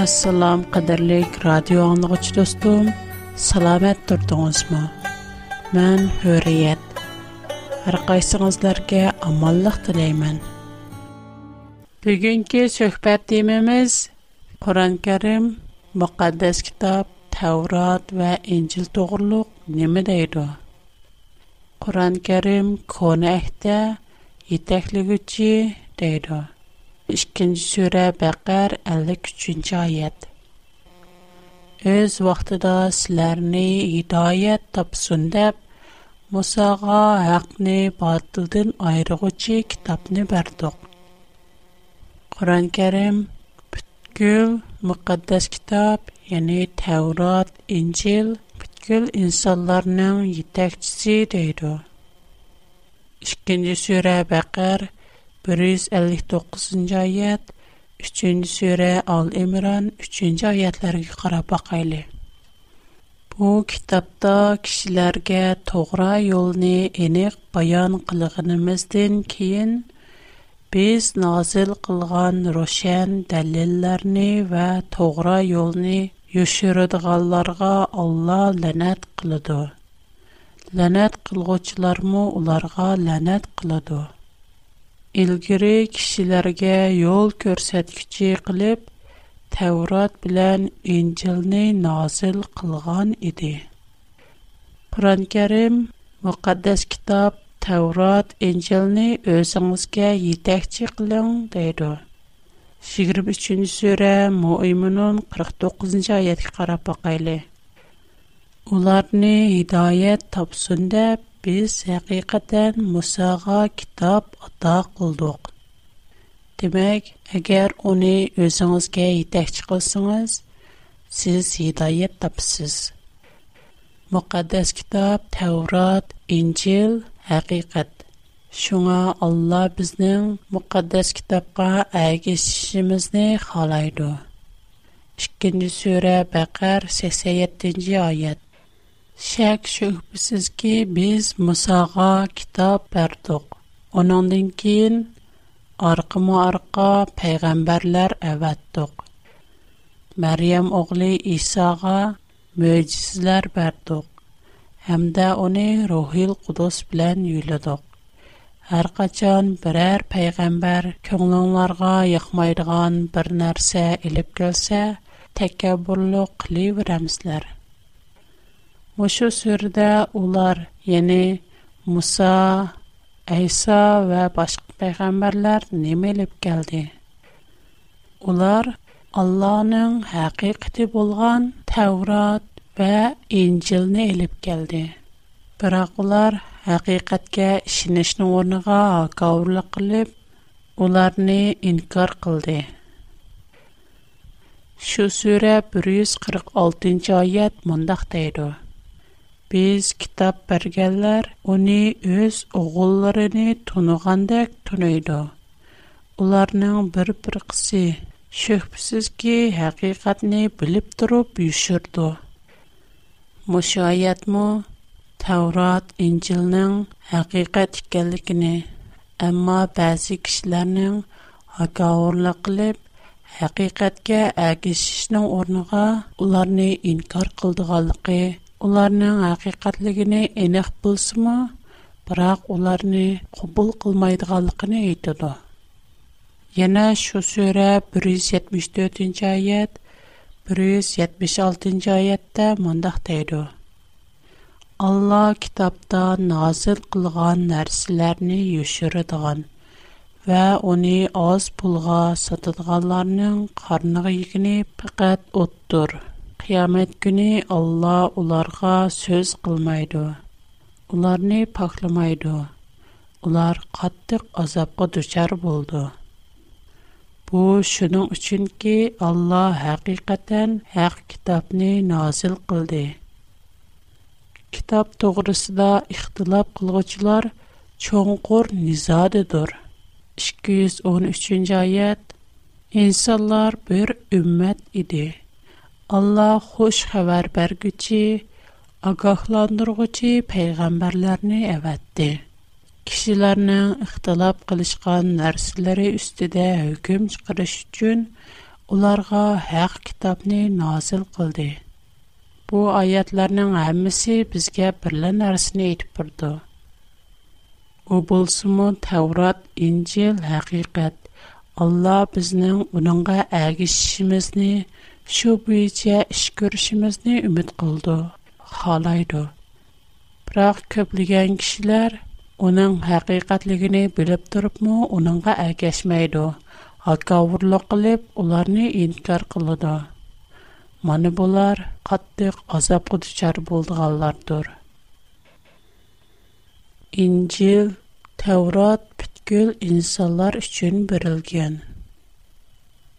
Assalom qadrlik radio anlıqçı dostum, salamat turdingizmi? Men Hürriyet. Har qaysingizlarga omonlik tilayman. Bugungi suhbat temamiz Qur'on Karim, muqaddas kitob, Tavrat va Injil to'g'riliq nima Kur'an Qur'on Karim kona ahdda yetakligüchi deydi. 2-ci surə Bəqər 53-cü ayət. Öz vaxtında sizlərni hidayət tapsın deyə Musa'ğa haqqı batıldan ayırğıcı kitabını bərdiq. Quran-Kərim bütkül müqəddəs kitab, yəni Tevrat, İncil bütkül insanların yetəkçisi deyir. 2-ci surə Bəqər 53 159-нчы аят, 3-нче al ал 3-нче аятларга карап Bu kitapta kişilerge toğra yolunu enik bayan kılığınımızdan kiyin, biz nazil kılgan roşen delillerini ve toğra yolunu yuşurudgallarga Allah lanet kılıdı. Lanet kılgıçlar mı ularga lanet kılıdı. ilgiri kishilarga yo'l ko'rsatkichi qilib Tevrat bilan injilni nazil qilgan idi. Qur'on-Karim muqaddas kitob Tevrat, injilni o'zingizga yetakchi qiling deydi. 23-sura Mu'minun 49-oyatga qarab boqaylik. ularni hidoyat topsin deb biz həqiqətən Musağa kitab ata qıldıq. Demək, əgər onu özünüzə yetəkçi qılsınız, siz hidayət tapsınız. Müqəddəs kitab Tevrat, İncil həqiqət. Şuna Allah bizning müqəddəs kitabqa əgəşişimizni xalaydı. 2-ci surə Bəqər 87-ci Шек шухбисіз ки биз Мусаға китаб бардук. Онандын кин арқыму арқа пайғамбарлар аваддук. Мариям оғли Исаға мөйчізлер бардук. Хамда они рухил қудос білян юйлудок. Арқа чан бирар пайғамбар көңлонларға яхмайдыған бірнерсе еліп көлсе текабурлу қлиу Мушу сүрдә улар, яни Муса, Айса ва башка пайгамбарлар немелеп келди? Улар Аллаһның хакыикаты булган Таврот ва Инҗилне алып келди. Бирок улар хакыикаткә ишенишнең орныга кавырлык кылып, уларны инкар кылды. Шу сүрә 146-нчы аят мондак дейдер. بیز китап برگلر уни, از اغلرنی تنوگندک تنوید. Уларның نه بر برخی شخصی که حقیقت نی بلبترو بیشتره. مشایت مو تورات انجیل نه حقیقت کلیک نه. اما بعضیش لرنه اگر لقلب حقیقت инкар اگرش ularning haqiqatligini aniq bilsimi, biroq ularni qabul qilmaydiganligini aytadi. Yana shu sura bir yuz yetmish to'rtinchi oyat bir yuz yetmish oltinchi oyatda mundaq deydi. Allah kitobda nozil qilgan narsalarni yoshiradigan va uni oz pulga sotadiganlarning qorniga yigini faqat o'tdir. qiyamət günü Allah onlara söz qılmaydı. Onlarını paklamaydı. Onlar qatlıq azabqa düşər buldu. Bu şunun üçün ki, Allah həqiqətən haq kitabını nazil qıldı. Kitab doğrusunda ixtilaf qılğıçılar çoğunqur nizadıdır. 213-cü ayət İnsanlar bir ümmət idi. Allah xoş xəbər bərgüçi, agahlandırğıcı peyğəmbərlərini əvətdi. Kişilərinin ixtilaf qılışqan nərsləri üstüdə hökm çıxırış üçün ularga haq kitabını nazil qıldı. Bu ayətlərinin həmisi bizgə birlə nərsini etib burdu. O bolsumu Tevrat, İncil, həqiqət. Allah bizning uningga əgişishimizni, shu bo'yicha ish ko'rishimizni umid qildi xohlaydi biroq ko'plagan kishilar uning haqiqatligini bilib turibmi uningga ergashmaydi hakavurlik qilib ularni inkor qiladi mana bular qattiq azobga duchor bo'lganlardir injil tavrot butkul insonlar uchun berilgan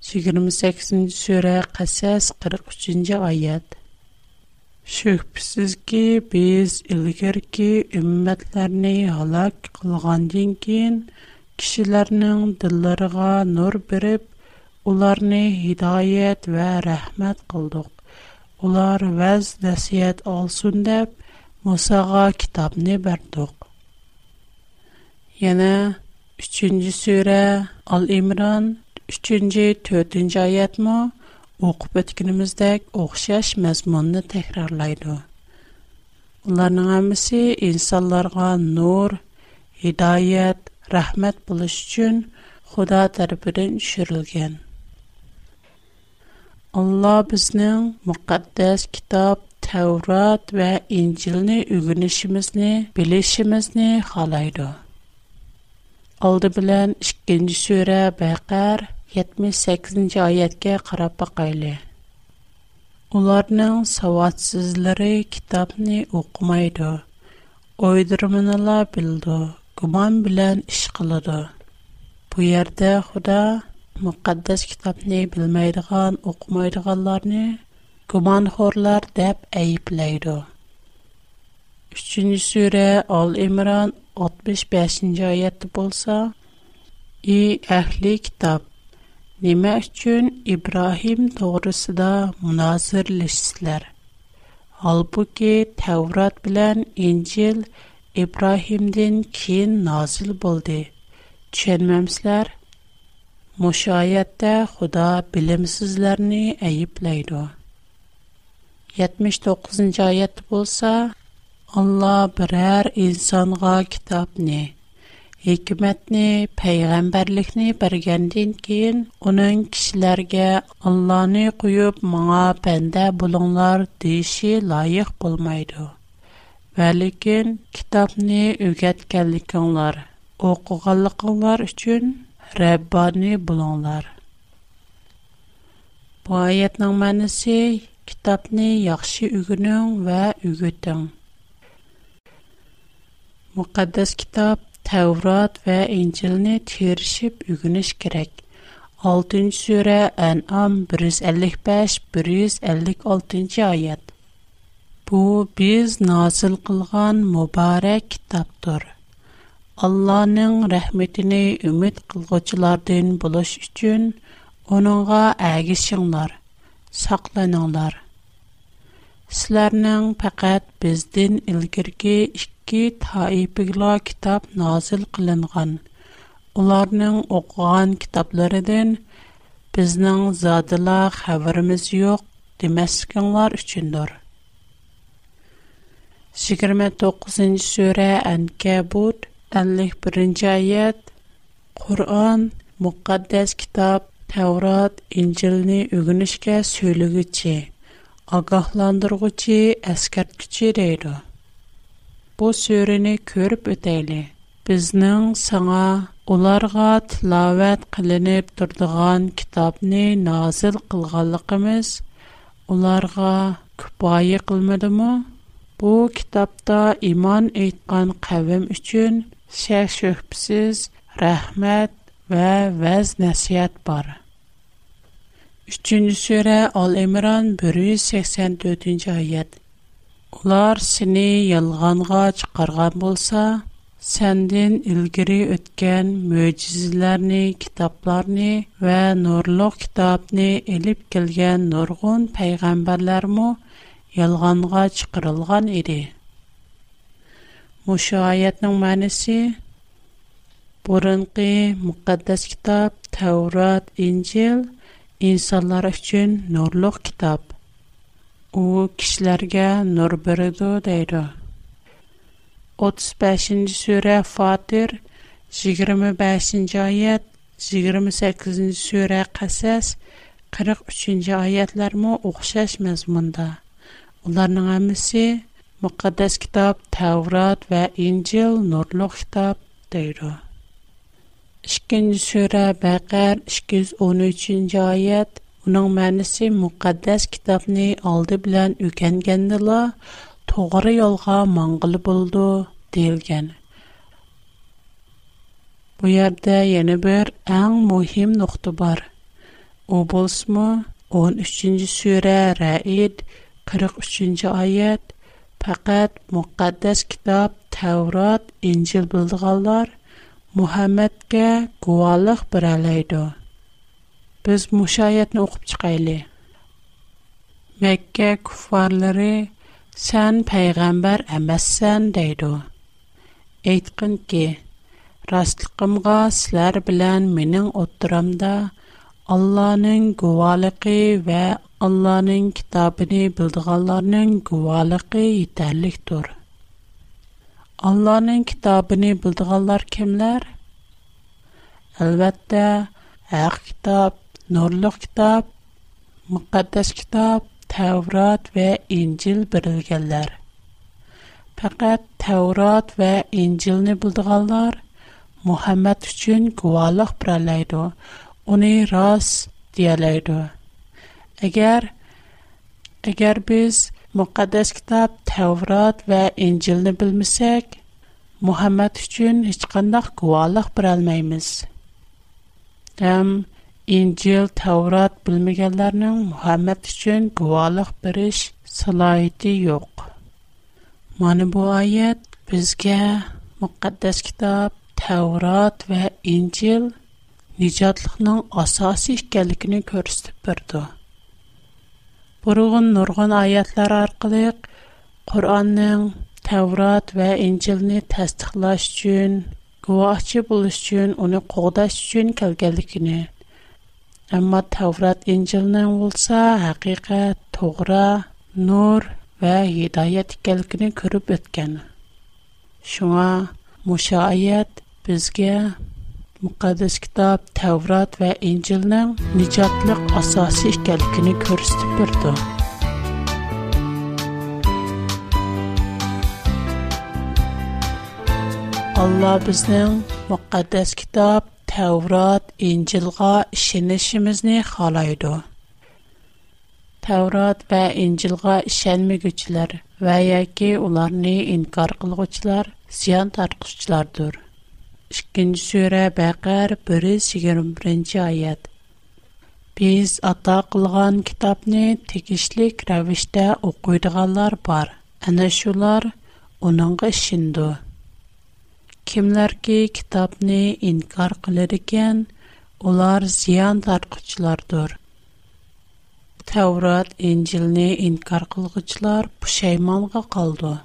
28 сүре қасас 43 аят. Шөкпісіз ки, біз үлгіргі үмметлеріні халак қылған денген, кишилернең дилларыга нур биреп, уларны һидаят ва рәхмәт кылдык. Улар вәз нәсият алсын дип Мусага китапны бердык. Яна 3-нче Ал Имран 3-cü, 4-cü ayətmə oxub ötkünümüzdək oxşaş məzmununu təkrarlaydı. Bunların hamısı нұр, nur, hidayət, rəhmət buluş üçün Xuda tərəfindən Алла Allah biznin müqəddəs kitab Tevrat ve İncil'ni ügünüşümüzni, bilişimizni halaydı. Aldı bilen 2. сүре Bəqər 78 oyatga qarab baqayli. Ularning savadsizlari kitobni o'qimaydi. O'ydirmanala bildi, guman bilan ish qiladi. Bu yerda Xudo muqaddas kitobni bilmaydigan, o'qimaydiganlarni gumonxo'rlar deb ayiblaydi. 3-sura Al-Imron 65-oyatda bo'lsa, i ahli kitob, Nima uchun İbrahim to'g'risida munozirlashsizlar? Halbuki Tavrat bilan İncil İbrahimdən keyin nazil bo'ldi. Tushunmamsizlar? Müşayətdə Xuda bilimsizlərni əyibləydi. 79-cu ayət bolsa, Allah birər insanğa kitabni, hikmatni, payg'ambarlikni bergandan keyin uning kishilarga Allohni quyub menga banda bo'linglar deyishi loyiq bo'lmaydi. Va lekin kitobni o'rgatganlikinglar, o'qiganlikinglar uchun Rabbani bo'linglar. Bu oyatning ma'nosi kitobni yaxshi o'gining va o'giting. Muqaddas kitob Тәурат вә Инҗилне тирешип үгүнеш керек. 6 сүре Ан'ам 155-156 аят. Бу без назыл кылган мубарак китаптыр. Алланың рәхмәтенә үмид кылгычлардан булыш өчен оныңга әгишиңнар, сакланыңнар. Сизләрнең фақат бездән илгерге 2 ki taipigil kitab nazil qilingan ularning o'qgan kitoblaridan bizning zodila xabarimiz yo'q demaskinglar uchundir 29 sura ankabut tanlik birinchi oyat Qur'on muqaddas kitob Taurat Injilni o'g'inishga so'ylig'ichi ogohlantirguchi askartguchi deydi bu surəni көріп өтәйлі. Біздің саңа ularga tilovat qilinib turdigan kitobni nozil qilganligimiz ularga kifoya qilmadimi bu kitobda iymon aytgan qavm uchun shak shubhasiz rahmat va vaz nasihat bor uchinchi sura ol imron bir yuz sakson to'rtinchi oyat Улар сине ялганга чыгарган булса, сәндин илгири өткән мөҗизләрне, китапларны ва нурлык китапны элеп килгән нургын пайгамбарлар мо ялганга чыгырылган иде. Мушу аятның мәнисе Бурынкы мөкаддәс китап Таурат, Инҗил инсанлар өчен нурлык китап. u kishilarga nur beradi deydi 35-нче сүре Фатир 25-нче аят 28-нче сүре Касас 43-нче аятлармы оқшаш мазмунда ularning hammasi muqaddas kitob tavrot va injil nurliq kitob deydi ikkinchi sura baqar ikki yuz o'n uchinchi oyat Нон мәнисә мөхәддәс китабны алды белән үккәнгәндәр туры ялға мангыл булды дилгән. Бу ярдә яна бер яң мөһим нуқта бар. У булсынмы? 13-нче сүре рәид 43-нче аят фақат мөхәддәс китаб Таврот, Инҗил белдегәннәр Мөхәммәдкә күәллик бирәләй дә biz мушаятны оқып чыгайлы. Мекке куфарлары сән пайгамбар әмәссән дейду. Әйткен ки, растлыкымға сілер білән менің отырамда Алланың гуалықы вә Алланың китабыны білдіғаларының гуалықы етәрлік тұр. Алланың китабыны білдіғалар кемлер? Әлбәтті, әқ китап, nurluq kitob muqaddas kitob Tevrat və İncil verilənlər Faqat Tevrat və İncilni bildiganlar Muhammed üçün guvalıq biralaydı. Onu ras deyalaydı. Əgər əgər biz müqəddəs kitab Tevrat və İncilni bilməsək, Muhammed üçün heç qandaq guvalıq bira almayız. Həm um, İncil, Tevrat bilmeyenlerin Muhammed için guvalık biriş salayeti yok. Mani bu ayet bizge Muqaddes kitab, Tevrat ve İncil nicatlıqnın asasi işgelikini körüstüp birdu. Burğun nurğun ayetler arqılıq Kur'an'nın Tevrat ve İncil'ni təstiqlaş üçün, guvahçı buluş üçün, onu qoğdaş üçün kəlgəlikini Әмма Таврат Инҗилнең булса, хакыйкать, тугры, нур ва һидаят икәнлеген күреп үткән. Шуңа Муша аят безгә Мукаддас китап Таврат ва Инҗилнең ниҗатлык асасы икәнлеген күрсәтеп бирде. Алла безнең Мукаддас Таврат İncilğa işinişimizni xalaydı. Tavrat və İncilğa işənmigüçlər və yəki onlarını inkar qılğıçlar, ziyan tartışçılardır. 2-ci surə Bəqər 121-ci ayət. Biz ata qılğan kitabni tegişlik rəvişdə oxuyduğanlar var. Ana şular onunğa işindu. Kimlərki kitabni inkar qılır ikən, Олар зиян тарқычлардыр. Тәурат Инжилне инкар қылғычлар пұшайманға қалды.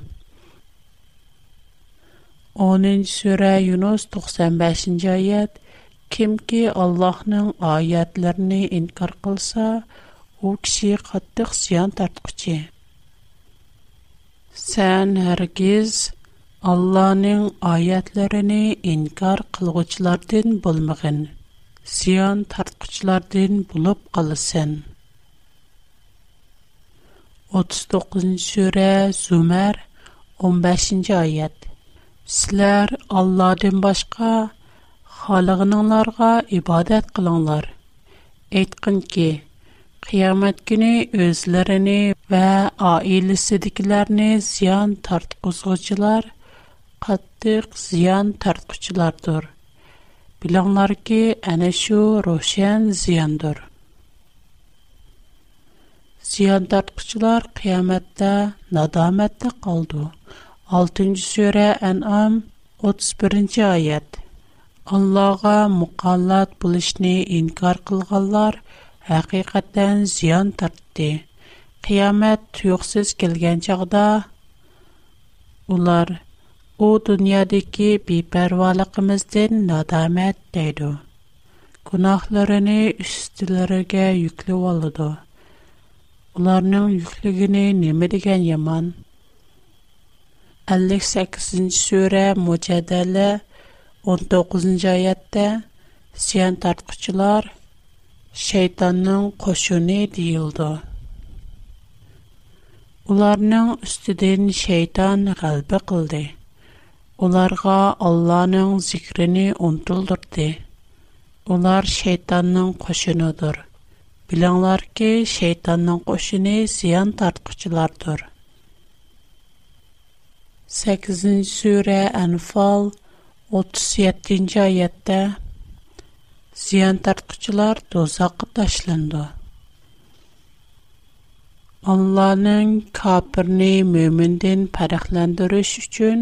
10-нчы сүре Юнус 95-нче аят. Кимки Аллаһның аятларын инкар кылса, у киши каттык зыян тарткычы. Сән һәргиз Аллаһның аятларын инкар кылгычлардан булмагын. ziyon tortquchilardan bo'lib qolasan 39 sura Zumar 15 oyat Sizlər Allahdan başqa xalığınlarga ibadat qılınlar. Aytqın ki, qiyamət günü özlərini və ailəsidikilərini ziyan tartquzğucular, qatdıq ziyan tartquchilardır. bilanlar ki, ana şu roşyan ziyandur. Ziyan tatqıcılar qiyamatta nadamatta qaldı. 6-cı sura En'am 31-nji ayet. Allahğa muqallat bulışnı inkar qılğanlar haqiqatdan ziyan tapti. Qiyamet tüksiz ular Вот ни адике пепервалыгымызден но дамат теду. Гунахларын истелерга юклеп алды. Уларның юклегене неме дигән яман. Алишэк сөре муҗадәле 19 аятта сян тарткычлар шейтанның кошыны дийылды. Уларның üstидән шейтан калбы кылды. Onlarga Allah'ның zikrini unutuldurdu. Onlar şeytanның qoşunudur. Bilіңlar ki, şeytanның qoşunu ziyan tartqıçılardır. 8-ci surə Enfal 37-ci ayətdə ziyan tartqıçılar dozaqqa taşlandı. Allah'ın kapırını mümündən pərəxləndiriş üçün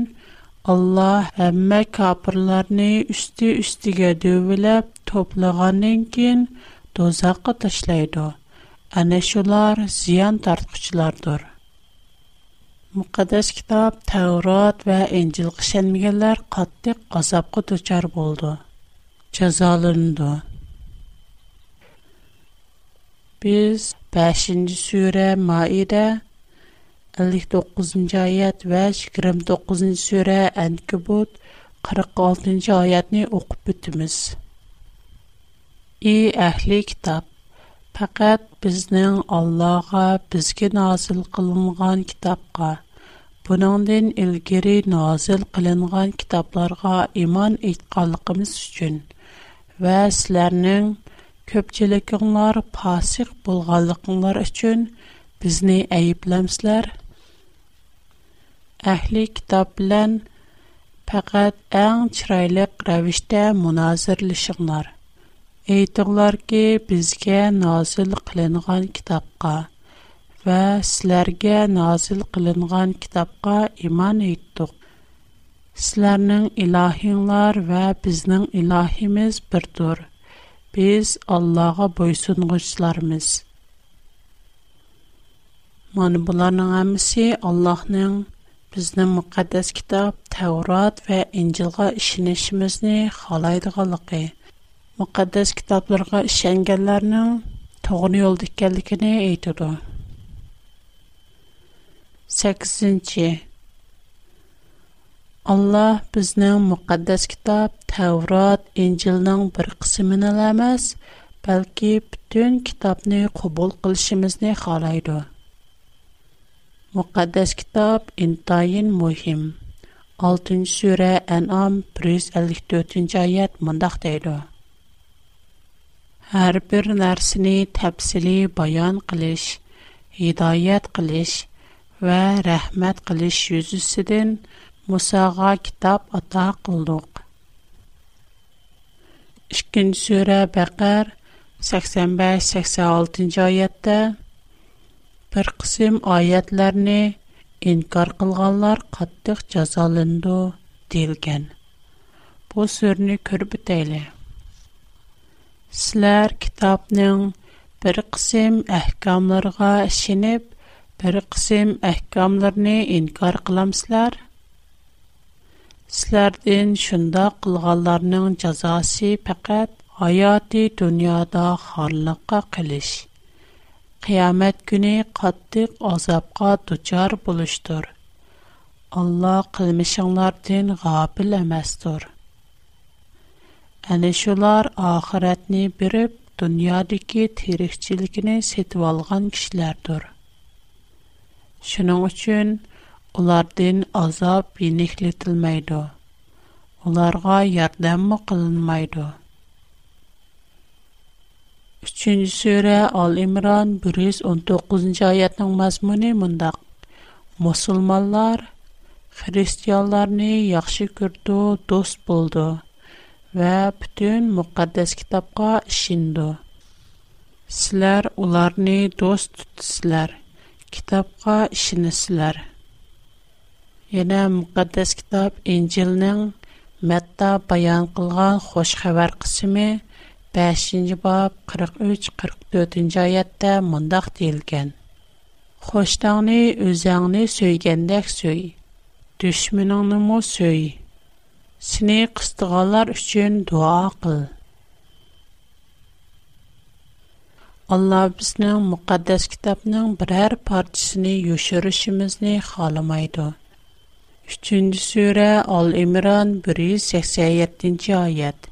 Allah həmmə kafirlərni üstü-üstügə dövüləb toplağandan kin dozaqqa təşləydi. Ənə şular ziyan tartqıçılardır. Müqəddəs kitab Təvrat və İncil qışənməyənlər qatlıq qazabqa duçar boldu. Cəzalandı. Biz 5-ci surə Maidə 59 oyat va 29 sura Ankabut 46 oyatni o'qib o'tamiz. Ey ahli kitob, faqat bizning Allohga bizga nazil qilingan kitobga, buningdan ilgari nazil qilingan kitoblarga iymon etganligimiz uchun va sizlarning ko'pchiligingiz fasiq bo'lganligingiz uchun bizni ayblamsizlar әхли китап белән фақат әң чирайлык рәвештә муназирлешиңнар. Әйтүңләр ки, безгә назил кылынган китапка ва сезләргә назил кылынган китапка иман әйттек. Сезләрнең илаһиңнар ва безнең илаһимиз бер тур. Без Аллага буйсынгычларбыз. Мен буларның һәммәсе Аллаһның bizni muqaddas kitob Tavrat va Injilga ishonishimizni xohlaydiganligi, muqaddas kitoblarga ishonganlarning to'g'ri yo'lda ekanligini aytadi. 8. Allah bizning muqaddas kitob Tavrat, Injilning bir qismini emas, balki butun kitobni qabul qilishimizni xohlaydi. Müqəddəs kitab intayin mühim. 6-cı surə An'am 154-cü ayət mındaq deyir. Hər bir nərsini təfsili bayan qilish, hidayət qilish və rəhmət qilish yüzüsüdən Musağa kitab ata qıldıq. 2-ci surə Bəqər 85-86-cı Бәр кысем аятларны инкар кылганнар каттык язалендо дилгән. Бу сүзне күрүп тәйле. Сизләр китабның бер кысем әхкамлырга ишен ИП, бер кысем әхкамларны инкар кыласылар. Сизләрдән шундый кылганларның язасы фақат аяەتی дөньяда халлакка Qiyamet günü qattyq azapqa tutçar bulıştır. Allah qilmishanglar ten gafil emestir. Änishular axiretni birib dunyadiki teregçiligine setip algan kishilardur. Şuning üçün ulardan azap birlekhletilmaydı. Ularga yordam mo ئۈچىنچى سۈرە ئال-ئىمران بىر يۈز ئون توققۇزىنچى ئايەتنىڭ مەزمۇنى مۇنداق مۇسۇلمانلار خىرىستىيانلارنى ياخشى كۆرىدۇ دوست بولىدۇ ۋە پۈتۈن مۇقەددەس كىتابقا ئىشىنىدۇ سىلەر ئۇلارنى دوست تۇتىسىلەر كىتابقا ئىشىنىسىلەر يەنە مۇقەددەس كىتاب ئىنجىلنىڭ مەتتا بايان قىلغان خوش خەۋەر قىسمى 5-ci bab 43-44-cü ayətdə mündaq deyilgən. Xoşdağını, özəğini söygəndək söy. Düşmününü mu söy. Sini qıstıqalar üçün dua qıl. Allah bizning muqaddas kitobning biror parchasini yoshirishimizni xohlamaydi. 3-sura Al-Imron 187-oyat.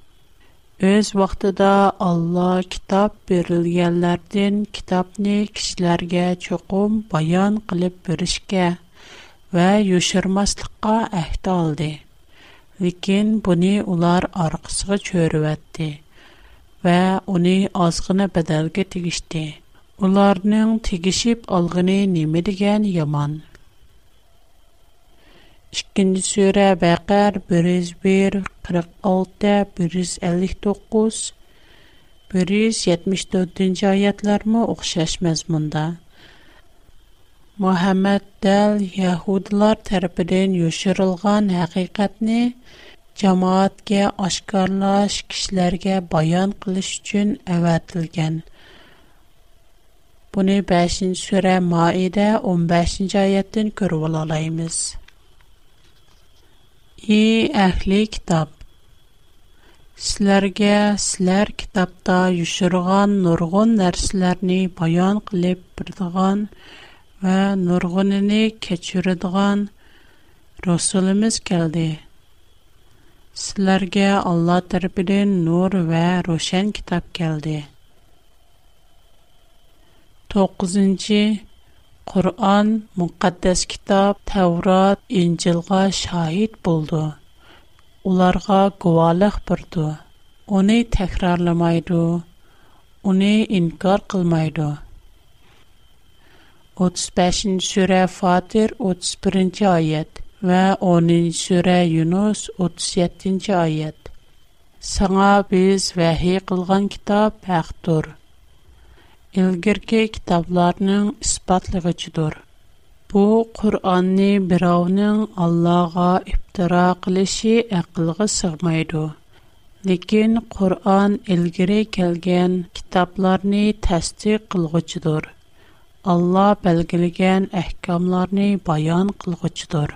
Öz vaqtida Alloh kitob berilganlardan kitobni kishilarga cho'qim bayon qilib berishga va yo'shirmaslikqa ahd oldi. Lekin buni ular orqasiga cho'rivatdi va uni ozgina badalga tegishdi. Ularning tegishib olgani nima degan yomon. ئىككىنچى سۈرە بەقەر بىر يۈز بىر 174 ئالتە بىر يۈز ئەللىك توققۇز بىر يۈز يەتمىش تۆتىنچى ئايەتلەرمۇ haqiqatni jamoatga oshkorlash kishilarga bayon qilish uchun avatilgan buni 5 sura maida 15 oyatdan ko'rib olaymiz Е ахли китаб Сизларга силәр китапта юшырган нургын нәрсиләрне баян кылып, бирдеган ва нургынын кечүрдеган Расулбыз келди. Сизларга Алла торпыдан нур ва рошен китап келди. 9-чы Qur'on, müqəddəs kitab, Tevrat, İncilğa şahid buldu. Onlarga guvalıq burdu. Onu təkrarlamaydı. Onu inkar qılmaydı. 35-ci surə Fatir 31-ci ayət və 10-cu surə Yunus 37-ci ayət. Саңа біз вәхи қылған китап әқтұр. ilgirki kitoblarning isbotlig'ichidir bu qur'onni birovning allohga ibtiro qilishi aqlga sig'maydi lekin qur'on ilgari kelgan kitoblarni tasdiq qilg'uchidir alloh belgilagan ahkomlarni bayon qilg'uchidir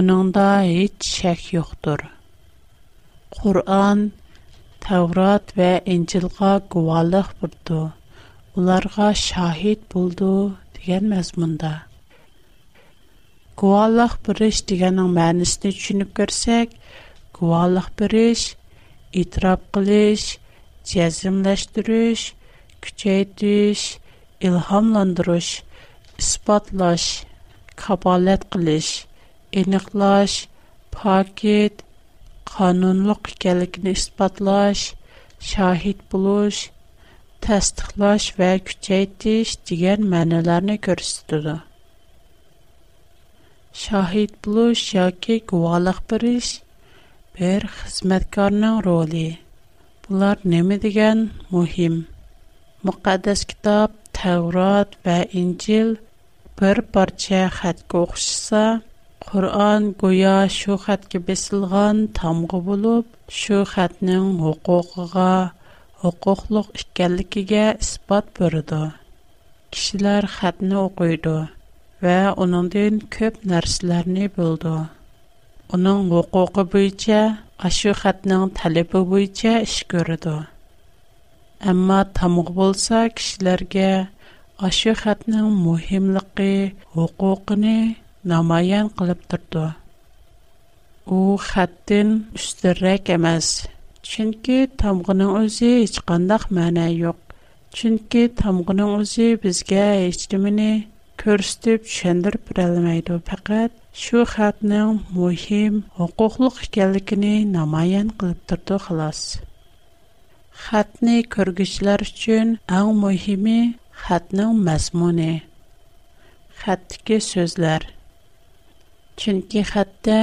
uningda hech shak yo'qdir qur'on tavrat va injilga guvohlik burdi ularga şahit buldu degan mazmunda. Guvalıq biriş degenin mənisini düşünüp görsək, guvalıq biriş, itiraf qilish, cəzimləşdiriş, küçəytiş, ilhamlandırış, isbatlaş, kabalət qilish, eniqlaş, paket, qanunluq ikənligini isbatlaş, şahid buluş, təsdiqləş və gücəytiş digər mənalarını göstərir. Şahid buluş yəki guvalıq biriş bir xidmətkarın rolu. Bunlar nə demədigən mühim. Müqəddəs kitab, Tevrat və İncil bir parça xətə oxşusa, Quran guya şu xətə besilğan tamğı bulub, şu xətnin hüququğa huquqliq ekanligiga isbot berdi. Kishilar xatni o'qiydi va uningdan ko'p narsalarni bildi. Uning huquqi bo'yicha ashu xatning talabi bo'yicha ish ko'rdi. Ammo tamoq bo'lsa kishilarga ashu xatning muhimligi, huquqini namoyon qilib turdi. U xatdan ustunroq emas, chunki tamg'ining o'zi hech qandaq ma'na yo'q chunki tamg'ining o'zi bizga hech nimani ko'rsatib tushundirib berolmaydi faqat shu xatning muhim huquqliq ekanligini namoyon qilib turdi xolos xatni ko'rguchilar uchun eng muhimi xatning mazmuni xatdagi so'zlar chunki xatda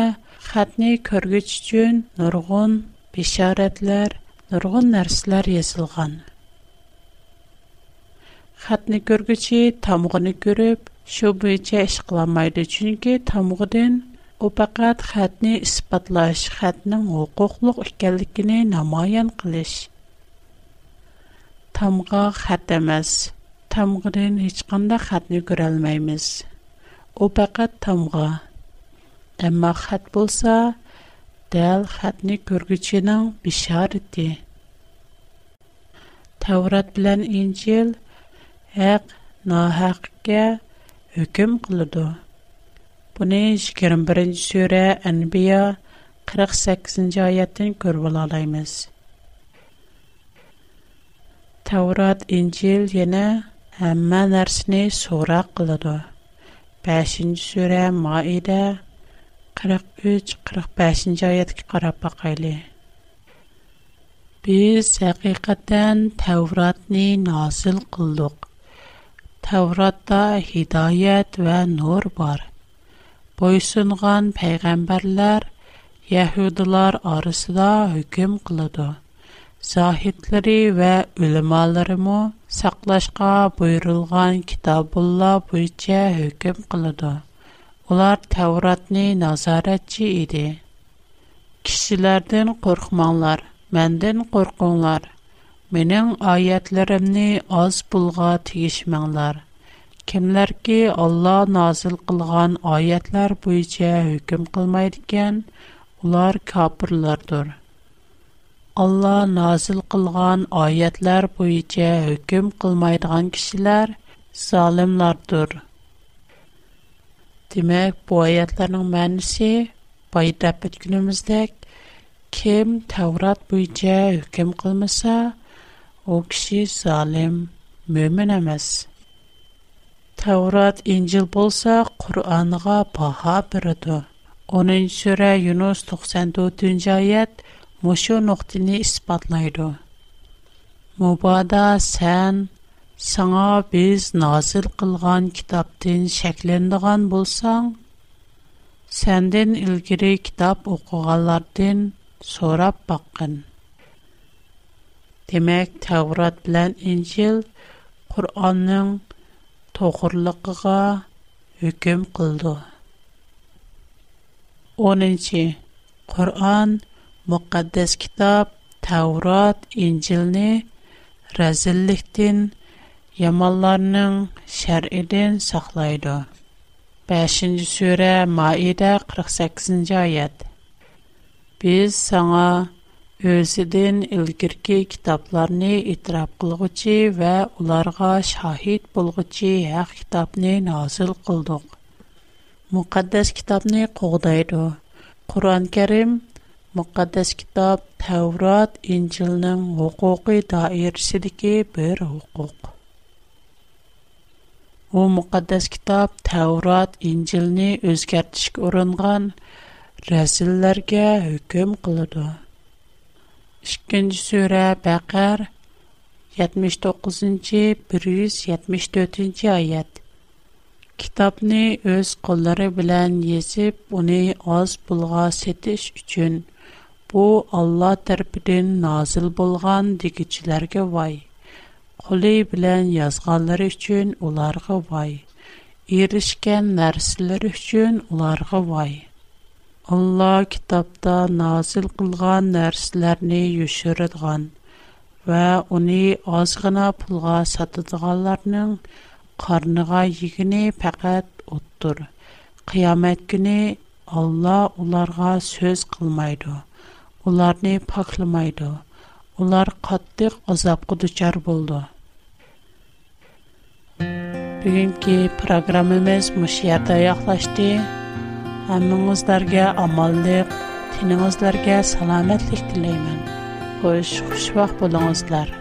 xatni ko'rgich uchun nurg'un бишарәтләр, нургын нәрсәләр язылган. Хатны күргүче тамгыны күреп, шу буенча эш кыламайды, чөнки тамгыдан у фақат хатны исбатлаш, хатның хукуклык икәнлегене намаян кылыш. Тамга хат эмас. Тамгыдан һеч кандай хатны күрә алмыйбыз. У фақат тамга. Әмма хат булса, дәл хатны көргүченең бишарыты. Таврат белән Инҗил хак нахакка хөкем кылды. Буны 21-нче сүре Анбия 48-нче аятын күрә алабыз. Таврат Инҗил яна һәммә нәрсәне сора кылды. 5-нче сүре Маида 43-45-ci ayətə qarab baxaylı. Biz həqiqətən Tevratni nazil qıldıq. Tevratda hidayət və nur var. Boysunğan peyğəmbərlər Yahudilar arasında hökm qılıdı. Zahidləri və üləmalarımı saqlaşqa buyurulğan kitabullah boyunca hökm qılıdı. Ular Təvratni nəzarətçi idi. Kişilərdən qorxmanglar, məndən qorxunlar. Mening ayətlərimni az bulğa tiyişmənglar. Kimlər ki Allah nazil qılğan ayətlər boyunca hökm qılmaydıkən, ular kafirlərdir. Allah nazil qılğan ayətlər boyunca hökm qılmaydığan kişilər zalimlərdir. Димек, бұ аятларның мәнісі байдапыд гүніміздік, ким Таврат бұйча үхкім қылмыса, о кіши залим мөмін амаз. Таврат инжил болса, Құрғанға баха біруду. Онын сүре Юнус 94-дюнжа аят мушу нұхтіни іспатлайду. Мубада сен... Саңа біз насыл қылған кітаптен шәклендіған болсаң, сәнден үлгірі китап оқуғалардын сорап баққын. Демек, Тәурат білән Инжил Құранның тоғырлықыға үкім қылды. 10-ші Құран китап кітап Тәурат Инжилні Я малларның Шәриидә саклайды. 5-нче сүре, Маида 48-нче аят. Без саңа өзедин илкәр ке китапларны итराब кылугычи һәм уларга шахид булгычи Һак китапны нәзел кылдык. Мукаддас китапны кугыды. Кур'ан-Карим мукаддас китап, Таврот, Инҗилнең хукукы даирсе дике бер u muqaddas kitob tavrat injilni o'zgartishga uringan rasullarga hukm qiladi ikkinchi sura baqar 79 174 oyat kitobni o'z qo'llari bilan yezib uni oz pulga setish uchun bu olloh tarafidan nozil bo'lgan degichilarga voy қолы білән язғалары үшін оларғы вай. Ерішкен нәрсілер үшін оларғы вай. Алла китапта назил қылған нәрсілеріне үшірідған вә оны азғына пұлға сатыдығаларының қарныға егіне пәкәт ұттыр. Қиямет күні Алла оларға сөз қылмайды, оларыны пақылмайды, олар қаттық азапқы дұчар болды. bugungi programmamiz mushu yerda yoqlashdi hammangizlarga omonlik tiningizlarga salomatlik tilayman xo'sh xushvaqt bo'lingizlar